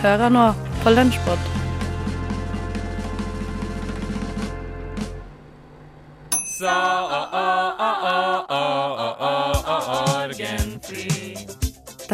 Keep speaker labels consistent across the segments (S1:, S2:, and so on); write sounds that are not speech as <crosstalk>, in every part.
S1: Du hører nå på Lunsjpod.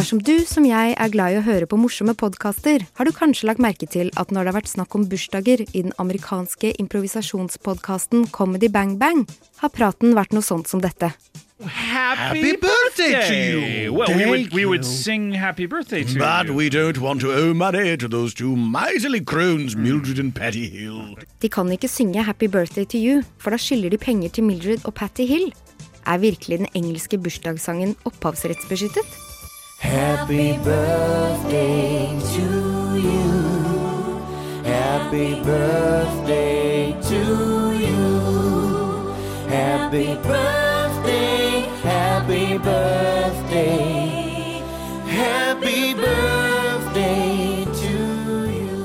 S2: Dersom du som jeg er glad i å høre på morsomme podkaster, har du kanskje lagt merke til at når det har vært snakk om bursdager i den amerikanske improvisasjonspodkasten Comedy Bang Bang, har praten vært noe sånt som dette.
S3: Happy birthday to you.
S4: Well, we would we would sing happy birthday to
S3: But
S4: you.
S3: we don't want to owe money to those two miserly crones, Mildred and Patty Hill.
S2: De kan ikke synge Happy Birthday to You, for da skylder de penger til Mildred og Patty Hill. Er virkelig den engelske bursdagssangen opphavsrettsbeskyttet?
S5: Happy birthday to you. Happy birthday to you. Happy birthday, happy birthday. Happy birthday to you.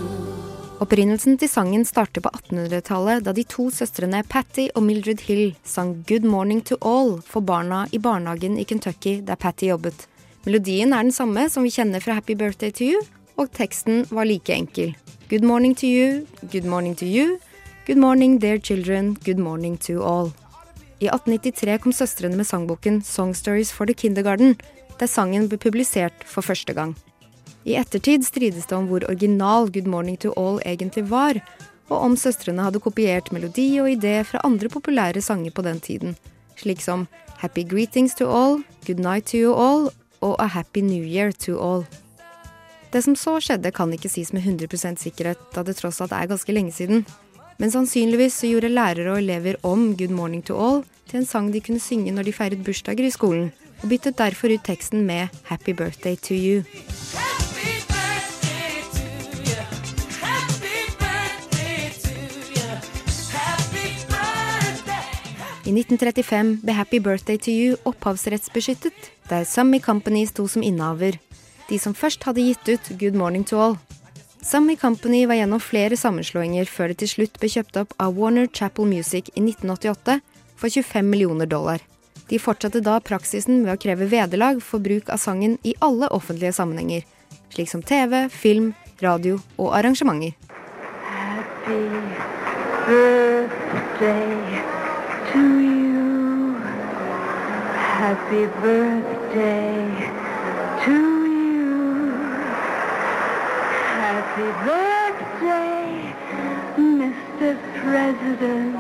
S2: Opprinnelsen til sangen starter på 1800-tallet, da de to søstrene Patty og Mildred Hill sang Good Morning to All for barna i barnehagen i Kentucky der Patty jobbet. Melodien er den samme som vi kjenner fra Happy Birthday to You, og teksten var like enkel. Good morning to you, good morning to you, good morning dear children, good morning to all. I 1893 kom søstrene med sangboken Song Stories for the Kindergarten, der sangen ble publisert for første gang. I ettertid strides det om hvor original Good Morning to All egentlig var, og om søstrene hadde kopiert melodi og idé fra andre populære sanger på den tiden, slik som Happy Greetings to All, Good Night to You All og A Happy New Year to All. Det som så skjedde, kan ikke sies med 100% sikkerhet, da det tross alt er ganske lenge siden. Men sannsynligvis så gjorde lærere og elever om Good Morning to All til en sang de kunne synge når de feiret bursdager i skolen, og byttet derfor ut teksten med Happy Birthday to You. I 1935 ble Happy Birthday to You opphavsrettsbeskyttet, der Summy Company sto som innehaver. De som først hadde gitt ut Good Morning to All. Summy Company var gjennom flere sammenslåinger før det til slutt ble kjøpt opp av Warner Chapel Music i 1988 for 25 millioner dollar. De fortsatte da praksisen ved å kreve vederlag for bruk av sangen i alle offentlige sammenhenger, slik som TV, film, radio og arrangementer.
S1: Happy birthday Happy birthday to you. Happy birthday, Mr. President.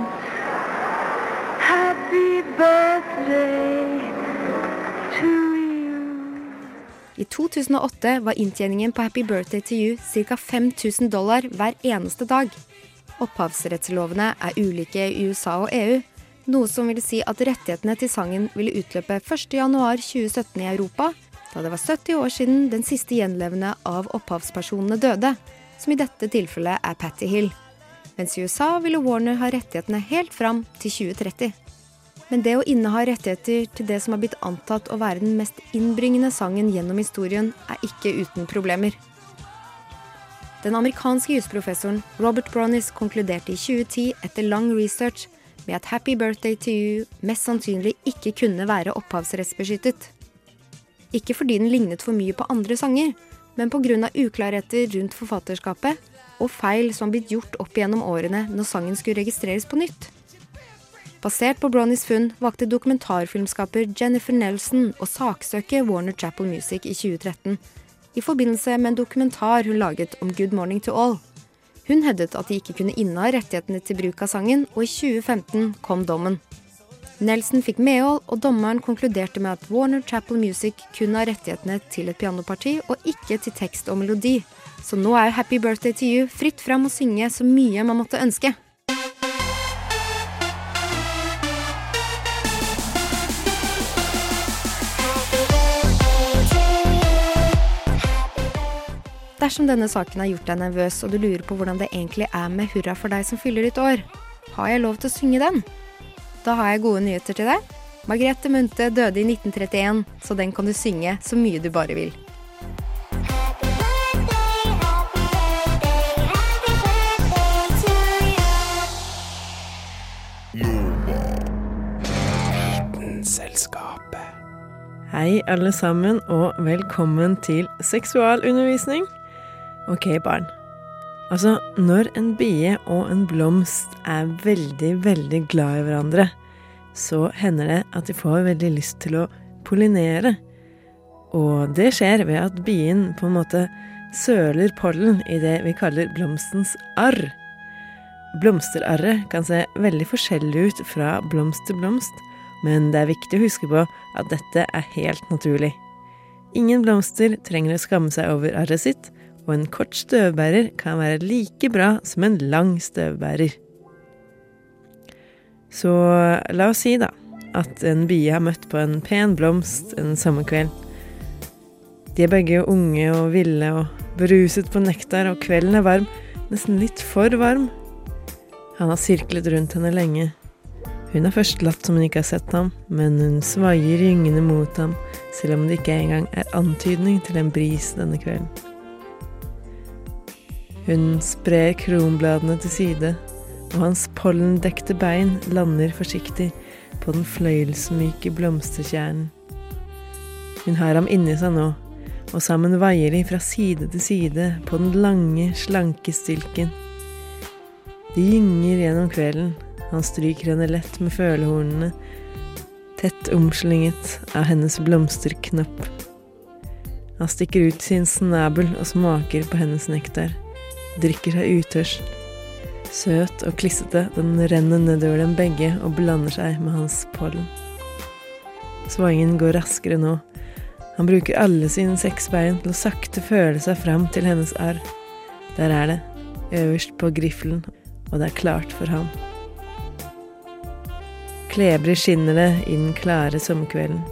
S1: Happy birthday to you.
S2: I 2008 var inntjeningen på Happy Birthday to You ca. 5000 dollar hver eneste dag. Opphavsrettslovene er ulike i USA og EU, noe som vil si at rettighetene til sangen ville utløpe 1.1.2017 i Europa, da det var 70 år siden den siste gjenlevende av opphavspersonene døde, som i dette tilfellet er Patty Hill. Mens i USA ville Warner ha rettighetene helt fram til 2030. Men det å inneha rettigheter til det som har blitt antatt å være den mest innbringende sangen gjennom historien, er ikke uten problemer. Den amerikanske jusprofessoren Robert Bronis konkluderte i 2010 etter lang research med at Happy Birthday to You mest sannsynlig ikke kunne være opphavsrettsbeskyttet. Ikke fordi den lignet for mye på andre sanger, men pga. uklarheter rundt forfatterskapet og feil som blitt gjort opp gjennom årene når sangen skulle registreres på nytt. Basert på Bronnys funn valgte dokumentarfilmskaper Jennifer Nelson å saksøke Warner Chapel Music i 2013 i forbindelse med en dokumentar hun laget om Good Morning to All. Hun hevdet at de ikke kunne inneha rettighetene til bruk av sangen, og i 2015 kom dommen. Nelson fikk medhold, og dommeren konkluderte med at Warner Chapel Music kun har rettighetene til et pianoparti og ikke til tekst og melodi. Så nå er Happy Birthday to You fritt fram å synge så mye man måtte ønske. Dersom denne saken har gjort deg nervøs, og du lurer på hvordan det egentlig er med Hurra for deg som fyller ditt år, har jeg lov til å synge den? Da har jeg gode nyheter til deg. Margrethe Munthe døde i 1931, så den kan du synge så mye du bare vil.
S4: Hei, alle sammen, og velkommen til seksualundervisning. Ok, barn. Altså, når en bie og en blomst er veldig, veldig glad i hverandre, så hender det at de får veldig lyst til å pollinere. Og det skjer ved at bien på en måte søler pollen i det vi kaller blomstens arr. Blomsterarret kan se veldig forskjellig ut fra blomst til blomst, men det er viktig å huske på at dette er helt naturlig. Ingen blomster trenger å skamme seg over arret sitt, og en kort støvbærer kan være like bra som en lang støvbærer. Så la oss si, da, at en bie har møtt på en pen blomst en sommerkveld. De er begge unge og ville og beruset på nektar, og kvelden er varm, nesten litt for varm. Han har sirklet rundt henne lenge. Hun har først latt som hun ikke har sett ham, men hun svaier gyngende mot ham, selv om det ikke engang er antydning til en bris denne kvelden. Hun sprer kronbladene til side, og hans pollendekte bein lander forsiktig på den fløyelsmyke blomsterkjernen. Hun har ham inni seg nå, og sammen vaier de fra side til side på den lange, slanke stilken. De gynger gjennom kvelden, han stryker henne lett med følehornene, tett omslynget av hennes blomsterknopp. Han stikker ut sin snabel og smaker på hennes nektar, drikker seg utørst. Søt og klissete, den renner nedover dem begge og blander seg med hans pollen. Svangen går raskere nå. Han bruker alle sine seks bein til å sakte føle seg fram til hennes arr. Der er det, øverst på griffelen, og det er klart for ham. Klebrig skinner det i den klare sommerkvelden.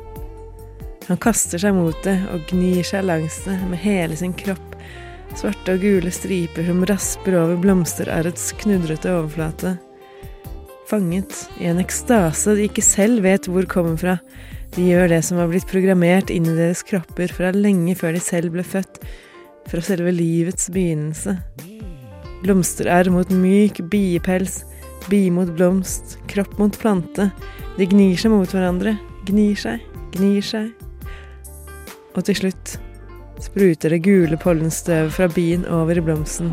S4: Han kaster seg mot det og gnir seg langs det med hele sin kropp. Svarte og gule striper som rasper over blomsterarrets knudrete overflate. Fanget i en ekstase de ikke selv vet hvor kommer fra. De gjør det som har blitt programmert inn i deres kropper fra lenge før de selv ble født, fra selve livets begynnelse. Blomsterarr mot myk biepels, bie mot blomst, kropp mot plante. De gnir seg mot hverandre, gnir seg, gnir seg. Og til slutt spruter det gule pollenstøvet fra bien over i blomsten,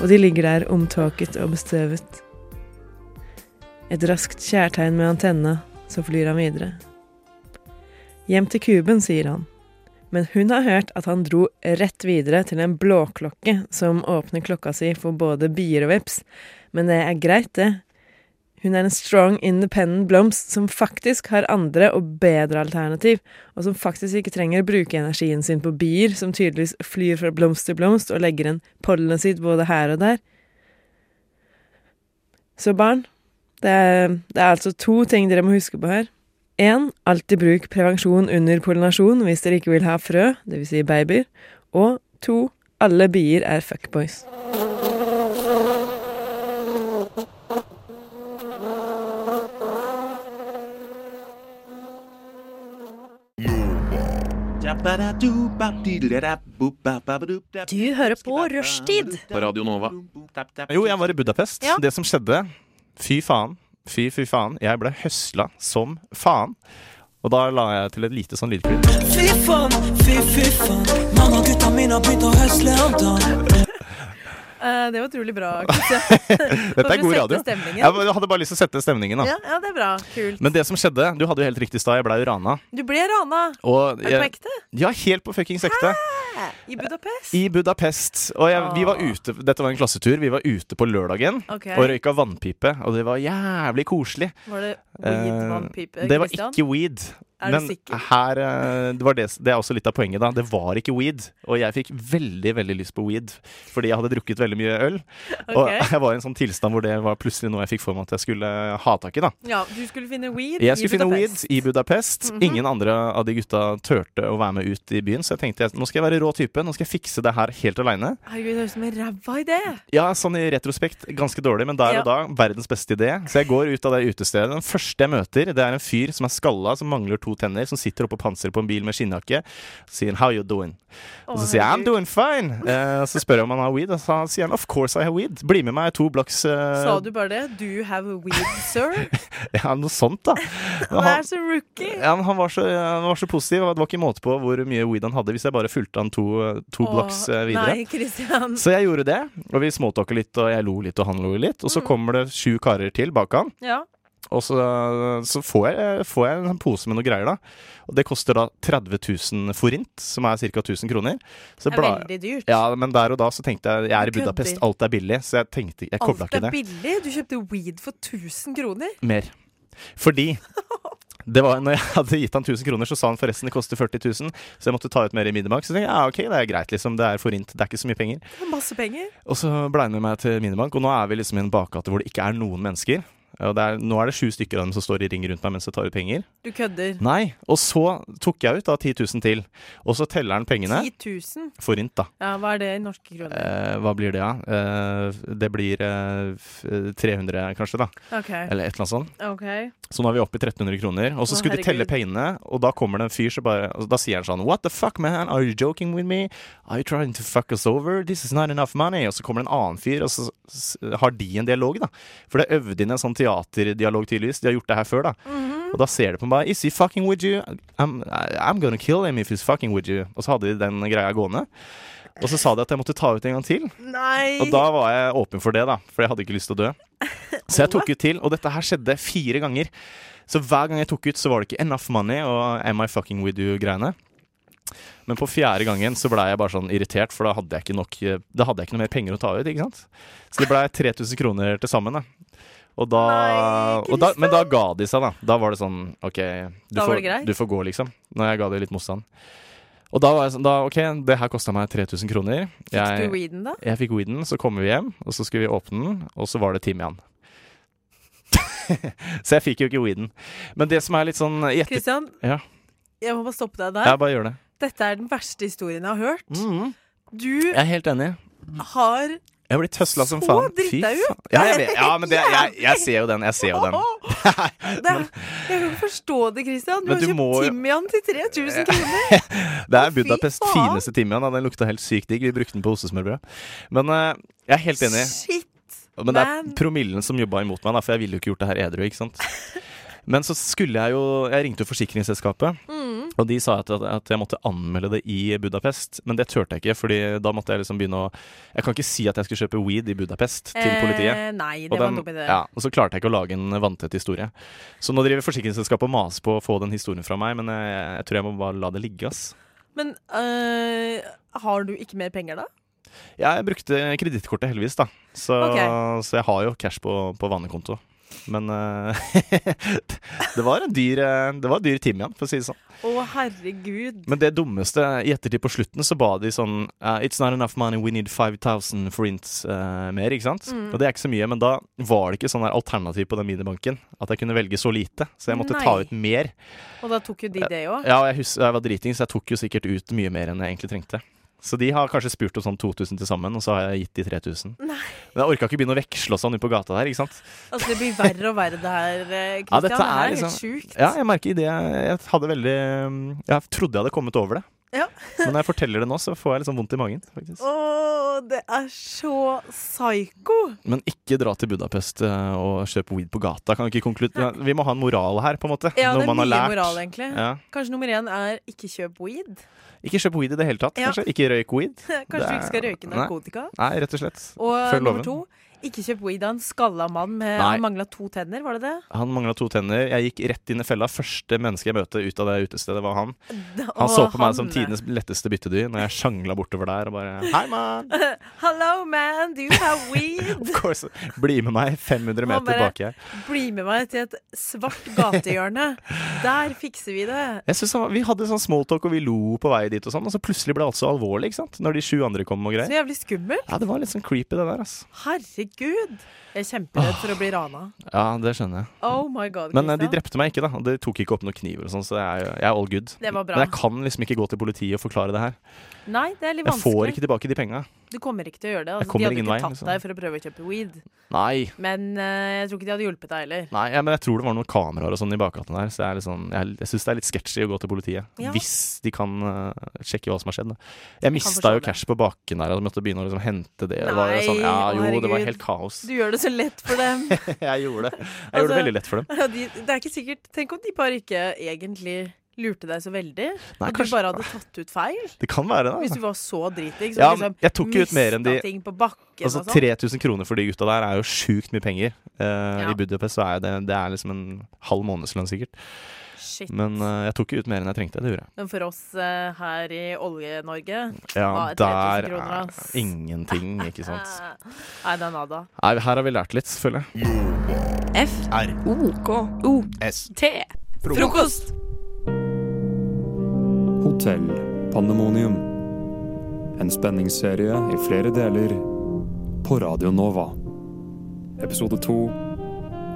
S4: og de ligger der omtåket og bestøvet. Et raskt kjærtegn med antenna, så flyr han videre. Hjem til kuben, sier han. Men hun har hørt at han dro rett videre til en blåklokke som åpner klokka si for både bier og veps, men det er greit, det. Hun er en strong, independent blomst som faktisk har andre og bedre alternativ, og som faktisk ikke trenger å bruke energien sin på bier, som tydeligvis flyr fra blomst til blomst og legger igjen pollenet sitt både her og der. Så barn, det er, det er altså to ting dere må huske på her. En, alltid bruk prevensjon under pollinasjon hvis dere ikke vil ha frø, dvs. Si babyer. Og to, alle bier er fuckboys.
S6: Du hører på Rushtid.
S7: På Radio Nova.
S8: Jo, jeg var i Budapest.
S6: Ja.
S8: Det som skjedde Fy faen. Fy, fy faen. Jeg ble høsla som faen. Og da la jeg til et lite sånn lydklipp.
S5: Fy faen, fy, fy faen. Mamma og gutta mine har begynt å høsle om dagen.
S6: Eh, det var utrolig bra. <laughs>
S8: Dette er god radio. Jeg hadde bare lyst til å sette stemningen, da.
S6: Ja, ja, det er bra. Kult.
S8: Men det som skjedde Du hadde jo helt riktig i stad. Jeg blei rana.
S6: Du ble rana.
S8: Og
S6: Er det på ekte?
S8: ja, helt på fuckings ekte.
S6: I Budapest?
S8: I Budapest. Og jeg, vi var ute Dette var en klassetur. Vi var ute på lørdagen
S6: okay.
S8: og røyka vannpipe, og det var jævlig koselig.
S6: Var det
S8: Eh,
S6: weed-vannpipe?
S8: det var ikke weed.
S6: Er du sikker?
S8: her eh, det, var det, det er også litt av poenget, da. Det var ikke weed. Og jeg fikk veldig, veldig lyst på weed fordi jeg hadde drukket veldig mye øl. Og <laughs> jeg var i en sånn tilstand hvor det var plutselig noe jeg fikk for meg at jeg skulle ha tak i, da.
S6: Ja, du skulle finne weed
S8: Jeg
S6: i
S8: finne
S6: Budapest.
S8: weed i Budapest.
S6: Mhm.
S8: Ingen andre av de gutta turte å være med ut i byen, så jeg tenkte at nå skal jeg være rå type. Nå skal jeg fikse det her helt aleine.
S6: Herregud, det høres ut som en ræva idé.
S8: Ja, sånn i retrospekt ganske dårlig, men der
S6: Ja.
S8: og da verdens beste idé. Så jeg går ut av det utestedet. Den første jeg møter, det er en fyr som er skalla, som mangler to tenner, som sitter oppå panseret på en bil med skinnjakke. Så sier han 'How you doing?' Og så sier jeg 'I'm doing fine'. Eh, så spør jeg om han har weed, og så sier han 'Of course I have weed'. Bli med meg to blocks eh,
S6: Sa du bare det? Do you have weed, sir? <laughs>
S8: Ja, noe sånt, da. <laughs>
S6: Han, er så rookie.
S8: Ja, han var, så, han var så positiv. Det var ikke måte på hvor mye weed han hadde hvis jeg bare fulgte han to, to
S6: Åh,
S8: blocks eh, videre.
S6: Nei, Christian.
S8: Så jeg gjorde det, og vi småtalka litt, og jeg lo litt, og han lo litt. Og så
S6: Mm.
S8: kommer det sju karer til bak han,
S6: Ja.
S8: Og så, så får, jeg, får jeg en pose med noe greier, da. Og det koster da 30 000 forint, som er ca. 1000 kroner. Så
S6: Det er
S8: bla-
S6: veldig dyrt.
S8: Ja, men der og da så tenkte jeg jeg er i Budapest, alt er billig, så jeg tenkte Jeg kobla
S6: Alt er billig. Du kjøpte weed for 1000 kroner.
S8: mer. Fordi det var, når jeg hadde gitt han 1000 kroner, så sa han forresten det koster 40 000, så jeg måtte ta ut mer i Minibank. Så tenkte jeg ja, ok, det er greit, liksom. Det er forint. Det er ikke så mye penger.
S6: Det er Masse penger.
S8: Og så blei han med meg til Minibank, og nå er vi liksom i en bakgate hvor det ikke er noen mennesker. Og det er, nå er det sju stykker av dem som står i ring rundt meg mens jeg tar ut penger.
S6: Du kødder.
S8: Nei, Og så tok jeg ut da 10 000 til, og så teller han pengene.
S6: 10 000?
S8: Forint, da.
S6: Ja, hva er det i norske kroner?
S8: Eh, hva blir det, da? Ja? Eh, det blir eh, 300, kanskje, da.
S6: OK.
S8: Eller et eller annet sånt.
S6: ok
S8: Så nå er vi oppe i 1300 kroner. Og så skulle de telle pengene, og da kommer det en fyr som bare Da sier han sånn What the fuck, man? Are you joking with me? Are you trying to fuck us over? This is not enough money. Og så kommer det en annen fyr, og så har de en dialog, da. For det øvde inn en sånn teaterdialog, tydeligvis. De har gjort det her før, da.
S6: Mhm.
S8: Og da ser de på meg. Is he fucking with you? I'm, I'm gonna kill him if he's fucking with you. Og så hadde de den greia gående. Og så sa de at jeg måtte ta ut en gang til.
S6: Nei!
S8: Og da var jeg åpen for det, da. For jeg hadde ikke lyst til å dø. Så jeg tok <laughs> ut til, og dette her skjedde fire ganger. Så hver gang jeg tok ut, så var det ikke enough money og am I fucking with you-greiene. Men på fjerde gangen så blei jeg bare sånn irritert, for da hadde jeg ikke nok Da hadde jeg ikke noe mer penger å ta ut, ikke sant. Så det blei 3000 kroner til sammen, da. Og da,
S6: Nei,
S8: og da Men da ga de seg, da. Da var det sånn OK, du, får, du får gå, liksom. Når jeg ga dem litt motstand. Og da var jeg sånn da, OK, det her kosta meg 3000 kroner.
S6: Fikk
S8: Jeg-
S6: du weeden, da?
S8: jeg fikk weeden, så kommer vi hjem, og så skulle vi åpne den, og så var det timian. <laughs> så jeg fikk jo ikke weeden. Men det som er litt sånn
S6: Kristian,
S8: Ja.
S6: jeg må bare stoppe deg
S8: Ja,
S6: der.
S8: bare gjør det.
S6: Dette er den verste historien jeg har hørt.
S8: Mhm.
S6: Du
S8: Jeg er helt enig.
S6: har
S8: Jeg blir tøsla som
S6: Så
S8: faen.
S6: dritt drita ut.
S8: Ja, jeg <laughs> vet. ja, men det, jeg, jeg ser jo den. Jeg ser jo den. <laughs>
S6: det Jeg kan forstå det, Christian. Du har kjøpt
S8: må
S6: timian til 3000 <laughs> kroner.
S8: Det er Budapest fineste timian. Den lukta helt sykt digg. Vi brukte den på ostesmørbrød. Men uh, jeg er helt enig.
S6: Shit.
S8: Men det er promillen som jobba imot meg, da, for jeg ville jo ikke gjort det her edru. ikke sant? Men så skulle jeg jo Jeg ringte jo forsikringsselskapet,
S6: Mm.
S8: Og de sa at, at jeg måtte anmelde det i Budapest. Men det turte jeg ikke, Fordi da måtte jeg liksom begynne å Jeg kan ikke si at jeg skulle kjøpe weed i Budapest til politiet.
S6: Eh, nei, det
S8: Og, den,
S6: var
S8: ja, og så klarte jeg ikke å lage en vanntett historie. Så nå driver forsikringsselskapet og maser på å få den historien fra meg, men jeg, jeg tror jeg må bare la det ligge. ass.
S6: Men øh, har du ikke mer penger, da?
S8: Ja, jeg brukte kredittkortet heldigvis, da. Så,
S6: okay.
S8: så jeg har jo cash på, på vannekonto. Men eh, <laughs> det var en dyr eh, Det var en dyr timian, for å si det sånn.
S6: Å, herregud.
S8: Men det dummeste i ettertid på slutten, så ba de sånn eh, It's not enough money, we need 5000 forints uh, mer, ikke sant?
S6: Mm.
S8: Og det er ikke så mye, men da var det ikke sånn der alternativ på den minibanken. At jeg kunne velge så lite. Så jeg måtte ta ut mer.
S6: Og da tok jo de det òg?
S8: Ja, jeg, husker, jeg var driting, så jeg tok jo sikkert ut mye mer enn jeg egentlig trengte. Så de har kanskje spurt om sånn 2000 til sammen, og så har jeg gitt de 3000.
S6: Nei.
S8: Men jeg orka ikke begynne å veksle og sånn ute på gata der, ikke sant.
S6: Altså, det blir verre og verre det her, Kristian.
S8: Ja, dette
S6: det her
S8: er
S6: er
S8: liksom-
S6: helt sjukt.
S8: Ja, jeg merker i det Jeg hadde veldig Jeg trodde jeg hadde kommet over det.
S6: Ja.
S8: Men når jeg forteller det nå, så får jeg litt sånn vondt i magen, faktisk.
S6: Å, det er så psycho!
S8: Men ikke dra til Budapest eh, og kjøpe weed på gata. Kan ikke konkludere Vi må ha en moral her, på en måte.
S6: Ja,
S8: Noe
S6: det er
S8: man har
S6: mye
S8: lært.
S6: moral, egentlig.
S8: Ja.
S6: Kanskje nummer én er ikke kjøp weed.
S8: Ikke kjøp weed i det hele tatt,
S6: Ja.
S8: kanskje. Ikke røyk weed. <laughs>
S6: Kanskje
S8: Det
S6: du ikke skal røyke narkotika.
S8: Nei, rett og slett.
S6: Og
S8: Følg
S6: nummer
S8: loven.
S6: to, Ikke kjøp weed av en skalla mann med
S8: Nei.
S6: Han mangla to tenner, var det det?
S8: Han mangla to tenner. Jeg gikk rett inn i fella. Første menneske jeg møtte ut av det utestedet, var han. Han så på meg som
S6: han-
S8: tidenes letteste byttedyr når jeg sjangla bortover der og bare Hei, mann! <laughs>
S6: Hello, man, do you have weed? <laughs>
S8: Of course. Bli med meg 500 meter
S6: bare-
S8: bak her.
S6: Bli med meg til et svart gatehjørne. Der fikser vi det.
S8: Jeg synes han, Vi hadde sånn smalltalk, og vi lo på vei dit, og sånn Og så plutselig ble alt så alvorlig, ikke sant? Når de sju andre kom og
S6: Så jævlig skummelt.
S8: Ja, det var litt sånn creepy, det der, altså.
S6: Herregud. Jeg er kjemperedd for å bli rana.
S8: Ja, det skjønner jeg.
S6: Oh my god,
S8: Men eh, de drepte meg ikke, da. De tok ikke opp noen kniver og sånn, så jeg jeg er all good.
S6: Det var bra.
S8: Men jeg kan liksom ikke gå til politiet og forklare det her.
S6: Nei, det er litt vanskelig.
S8: Jeg får ikke tilbake de penga.
S6: Du kommer ikke til å gjøre det. Altså, de hadde ikke
S8: vei,
S6: tatt
S8: liksom.
S6: deg for å prøve å kjøpe weed.
S8: Nei.
S6: Men uh, jeg tror ikke de hadde hjulpet deg heller.
S8: Nei, ja, men jeg tror det var noen kameraer og sånn i bakgaten der, så jeg, sånn, jeg, jeg syns det er litt sketchy å gå til politiet.
S6: Ja.
S8: Hvis de kan uh, sjekke hva som har skjedd. Da. Jeg mista jo cash på bakken der, og måtte begynne å liksom hente det. det var sånn, ja, jo, det var helt kaos.
S6: Du gjør det så lett for dem. <laughs>
S8: jeg gjorde det. Jeg
S6: Altså-
S8: gjorde det veldig lett for dem.
S6: De, det er ikke sikkert Tenk om de bare ikke egentlig lurte deg så veldig.
S8: Nei,
S6: At du bare hadde tatt ut feil.
S8: Det kan være det.
S6: Hvis
S8: Altså.
S6: du var så dritings.
S8: Ja,
S6: og liksom
S8: jeg tok jo ut mer enn de-
S6: ting på bakken
S8: Altså
S6: og sånn.
S8: 3000 kroner for de gutta der er jo sjukt mye penger. Uh,
S6: Ja.
S8: I Budapest så er det, det er liksom en halv månedslønn sikkert.
S6: Shit.
S8: Men uh, jeg tok jo ut mer enn jeg trengte. Det gjorde jeg.
S6: Men for oss uh, her i Olje-Norge
S8: Ja,
S6: 3000
S8: der
S6: kroner,
S8: er
S6: ass.
S8: ingenting, ikke sant. <laughs>
S6: Nei, det er nada.
S8: Nei, her har vi lært litt, føler jeg.
S7: F. R. O. K. O.
S3: S.
S7: T. Frokost.
S9: Hotell Pandemonium. En spenningsserie i flere deler på Radio Nova. Episode to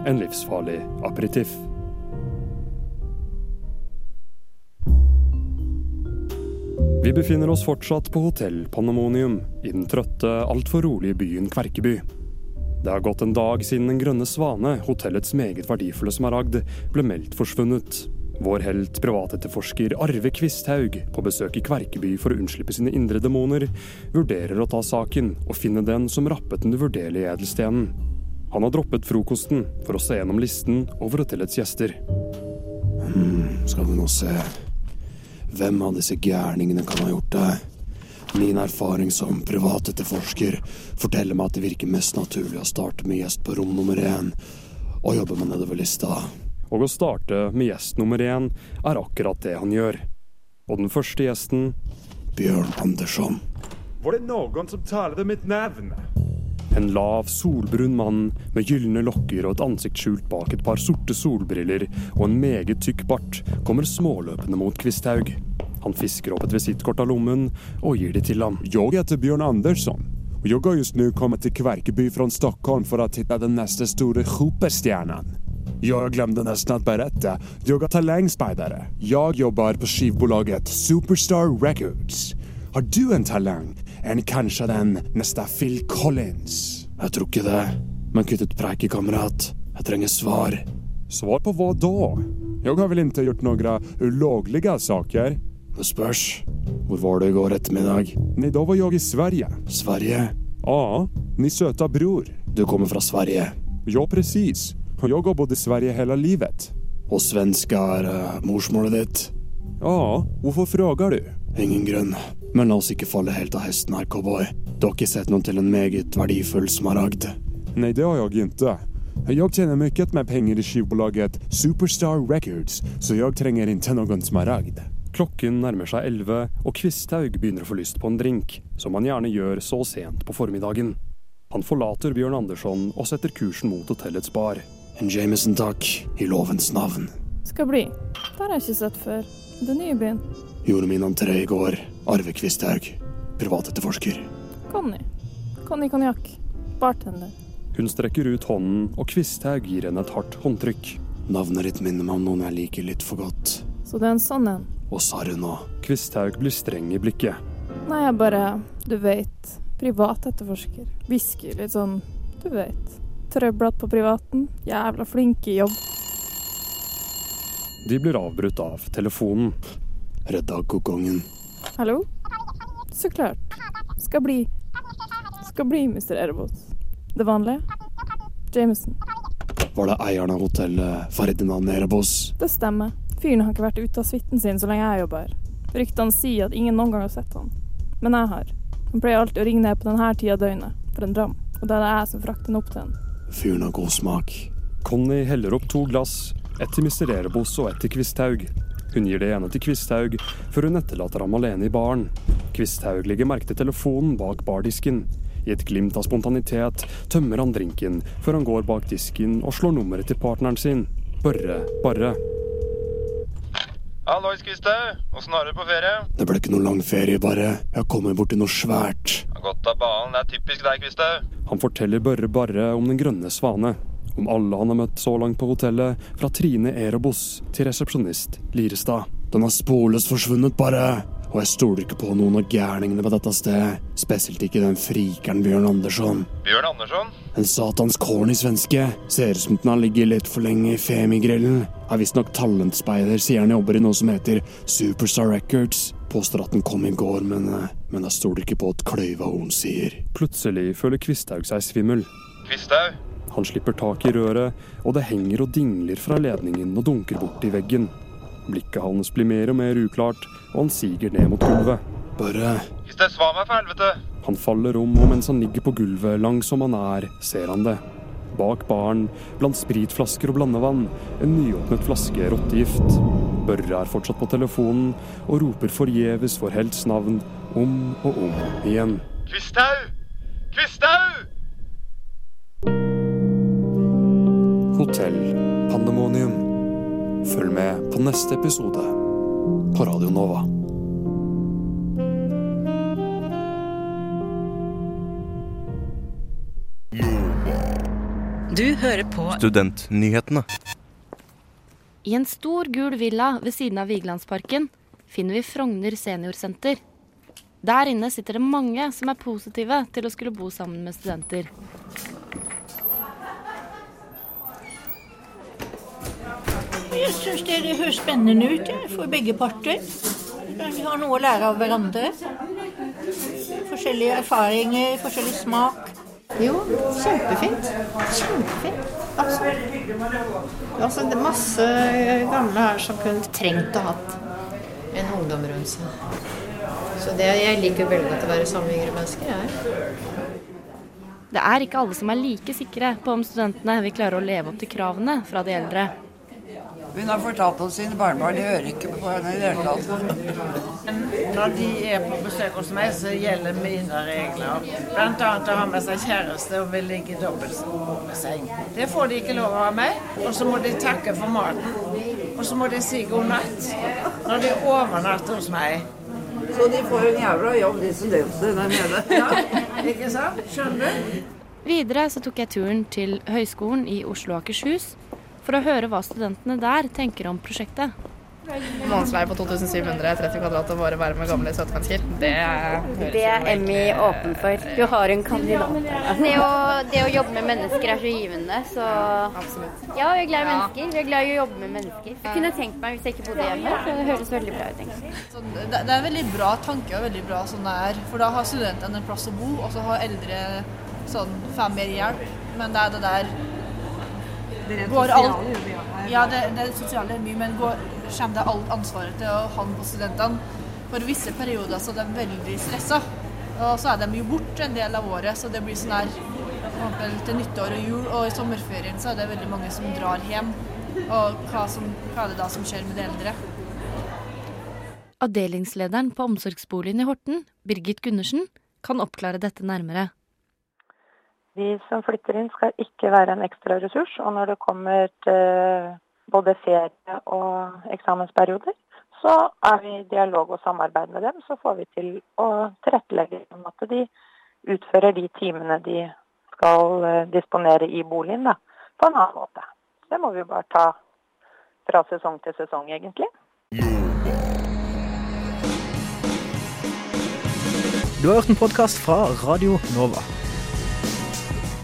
S9: En livsfarlig aperitiff. Vi befinner oss fortsatt på Hotell Pandemonium i den trøtte, altfor rolige byen Kverkeby. Det har gått en dag siden Den grønne svane, hotellets meget verdifulle smaragd, ble meldt forsvunnet. Vår helt privatetterforsker Arve Kvisthaug, på besøk i Kverkeby for å unnslippe sine indre demoner, vurderer å ta saken og finne den som rappet den uvurderlige edelstenen. Han har droppet frokosten for å se gjennom listen over hotellets gjester.
S10: Hmm, skal vi nå se. Hvem av disse gærningene kan ha gjort det? Min erfaring som privatetterforsker forteller meg at det virker mest naturlig å starte med gjest på rom nummer én og jobbe meg nedover lista.
S9: Og å starte med gjest nummer én er akkurat det han gjør. Og den første gjesten
S10: Bjørn Andersson.
S11: Var det noen som talte mitt navn?
S9: En lav, solbrun mann med gylne lokker og et ansikt skjult bak et par sorte solbriller og en meget tykk bart kommer småløpende mot Kvisthaug. Han fisker opp et visittkort av lommen og gir det til ham.
S11: Jeg heter Bjørn Andersson Og jeg har just nå kommet til Kverkeby fra Stockholm for å titte den neste store superstjärnan. Jag glömde nästan att berätta. Jag är talangspidare. Jag jobbar på skivbolaget Superstar Records. Har du en talang? En kanske den nästa Phil Collins?
S10: Jeg tror ikke det. Men kutt ut preiket, kamerat. Jeg trenger svar.
S11: Svar på vad då? Jag har väl inte gjort några olagliga saker?
S10: Det spørs. Hvor var du i går ettermiddag?
S11: Nej, då var jag i Sverige.
S10: Sverige?
S11: Ja, ni söta bror.
S10: Du kommer fra Sverige.
S11: Ja, precis. Och jag har bott i Sverige hela livet.
S10: Og svenska er uh, morsmålet ditt?
S11: Ja, hvorfor frågar du?
S10: Ingen grunn. Men la oss ikke falle helt av hesten her, cowboy. Du har ikke sett noen til en meget verdifull smaragd?
S11: Nei, det har jeg ikke. Jeg tjener mye med penger i skivbolaget Superstar Records, så jeg trenger ikke noen smaragd.
S9: Klokken nærmer seg elleve, og Kvisthaug begynner å få lyst på en drink, som han gjerne gjør så sent på formiddagen. Han forlater Bjørn Andersson og setter kursen mot hotellets bar.
S10: En Jameson, takk. I lovens navn.
S12: Skal bli. Det har jeg ikke sett før. Er nye byen.
S10: Gjorde min entré i går. Arve Kvisthaug. Privatetterforsker.
S12: Conny. Conny konjakk. Bartender.
S9: Hun strekker ut hånden, og Kvisthaug gir henne et hardt håndtrykk.
S10: Navnet ditt minner meg om noen jeg liker litt for godt.
S12: Så det er en sånn en.
S10: Og sa hun nå.
S9: Kvisthaug blir streng i blikket.
S12: Nei, jeg bare Du veit. Privatetterforsker. Hvisker Litt sånn Du veit. Trøblete på privaten. Jævla flinke i jobb.
S9: De blir avbrutt av telefonen.
S10: Redda kokongen.
S12: Hallo? Så klart. Skal bli. Skal bli, Mr. Erebos. Det vanlige? Jameson.
S10: Var det eieren av hotellet Ferdinand Erebos?
S12: Det stemmer. Fyren har ikke vært ute av suiten sin så lenge jeg jobber her. Ryktene sier at ingen noen gang har sett han. Men jeg har. Han pleier alltid å ringe ned på denne tida av døgnet for en dram. Og da er det jeg som frakter han opp til han.
S10: Fyren har god smak.
S9: Conny heller opp to glass, ett til Mr. Erebos og ett til Kvisthaug. Hun gir det ene til Kvisthaug, før hun etterlater ham alene i baren. Kvisthaug legger merke til telefonen bak bardisken. I et glimt av spontanitet tømmer han drinken, før han går bak disken og slår nummeret til partneren sin. Børre Barre.
S13: Hallois, Kvisthaug. Åssen har du det på ferie?
S10: Det ble ikke noe lang ferie, bare. Jeg har kommet borti noe svært.
S13: Godt av banen. Det er typisk deg, Kvisthaug.
S9: Han forteller Børre Barre om Den grønne svane. Om alle han har møtt så langt på hotellet, fra Trine Erebos til resepsjonist Lirestad.
S10: Den har sporløst forsvunnet, bare. Og jeg stoler ikke på noen av gærningene på dette stedet. Spesielt ikke den frikeren Bjørn Andersson.
S13: Bjørn Andersson?
S10: En satans corny svenske. Ser ut som den har ligget litt for lenge i Femigrillen. Er visstnok talentspeider, sier han jobber i noe som heter Superstar Records. Påstår at den kom i går, men, eh, men jeg stoler ikke på at kløyva hun sier.
S9: Plutselig føler Kvisthaug seg svimmel.
S13: Kvisthaug?
S9: Han slipper tak i røret, og det henger og dingler fra ledningen og dunker bort i veggen. Blikket hans blir mer og mer uklart, og han siger ned mot gulvet.
S10: Bare
S13: Kvisthaug, svar meg for helvete!
S9: Han faller om, og mens han ligger på gulvet, lang som han er, ser han det. Bak baren, blant spritflasker og blandevann, en nyåpnet flaske rottegift. Børre er fortsatt på telefonen og roper forgjeves for helts navn om og om igjen.
S13: Kvisthaug! Kvisthaug!
S9: Hotell Pandemonium. Følg med på neste episode på Radio Nova.
S14: Du hører på
S7: Studentnyhetene.
S2: I en stor gul villa ved siden av Vigelandsparken finner vi Frogner seniorsenter. Der inne sitter det mange som er positive til å skulle bo sammen med studenter.
S15: Jeg syns det, det høres spennende ut for begge parter. De har noe å lære av hverandre. Forskjellige erfaringer, forskjellig smak.
S16: Jo, kjempefint. Kjempefint. Absolutt. Altså, det er masse gamle her som kunne trengt å hatt en ungdom rundt seg. Så det, jeg liker veldig godt å være sammen med yngre mennesker. Jeg.
S2: Det er ikke alle som er like sikre på om studentene vil klare å leve opp til kravene fra de eldre.
S17: Hun har fortalt om sine barnebarn, de hører ikke på henne i det hele tatt.
S18: Når de er på besøk hos meg, så gjelder mine regler. Blant annet å ha med seg kjæreste og vil ligge i dobbeltseng. Det får de ikke lov av meg. Og så må de takke for maten. Og så må de si god natt når de overnatter hos meg.
S17: Så de får en jævla jobb, de som delte det der nede. <laughs>
S18: Ja, ikke sant? Skjønner du?
S2: Videre så tok jeg turen til Høgskolen i Oslo og Akershus for å høre hva studentene der tenker om prosjektet.
S16: Månedsleie på 2700, 30 kvadrat og bare være med gamle, søte mennesker. Det,
S19: Det er Emmy åpen for. Du har en kandidat. Det å, det å jobbe med mennesker er så givende, så Ja, vi er glad i mennesker. Vi er glad i å jobbe med mennesker. Jeg kunne tenkt meg hvis jeg ikke bodde hjemme, så det høres veldig bra ut, egentlig.
S20: Det, det er en veldig bra tanke og veldig bra sånn det er. For da har studentene en plass å bo, og så har eldre sånn får mer hjelp. Men det er det der
S17: Det rent
S20: går
S17: sosiale
S20: alt-
S17: gjør vi her.
S20: Ja, det, det sosiale er mye, men går, kommer det alt ansvaret til å han på studentene. For visse perioder så er de veldig stressa. Og så er de jo borte en del av året, så det blir sånn her til nyttår og jul. Og i sommerferien så er det veldig mange som drar hjem. Og hva, som, hva er det da som skjer med de eldre?
S2: Avdelingslederen på omsorgsboligen i Horten, Birgit Gundersen, kan oppklare dette nærmere.
S21: De som flytter inn skal ikke være en ekstra ressurs. Og når det kommer til både ferie og eksamensperioder, så er vi i dialog og samarbeid med dem. Så får vi til å tilrettelegge om at de utfører de timene de skal eh, disponere i boligen da, på en annen måte. Det må vi bare ta fra sesong til sesong, egentlig.
S22: Du har hørt en podkast fra Radio Nova.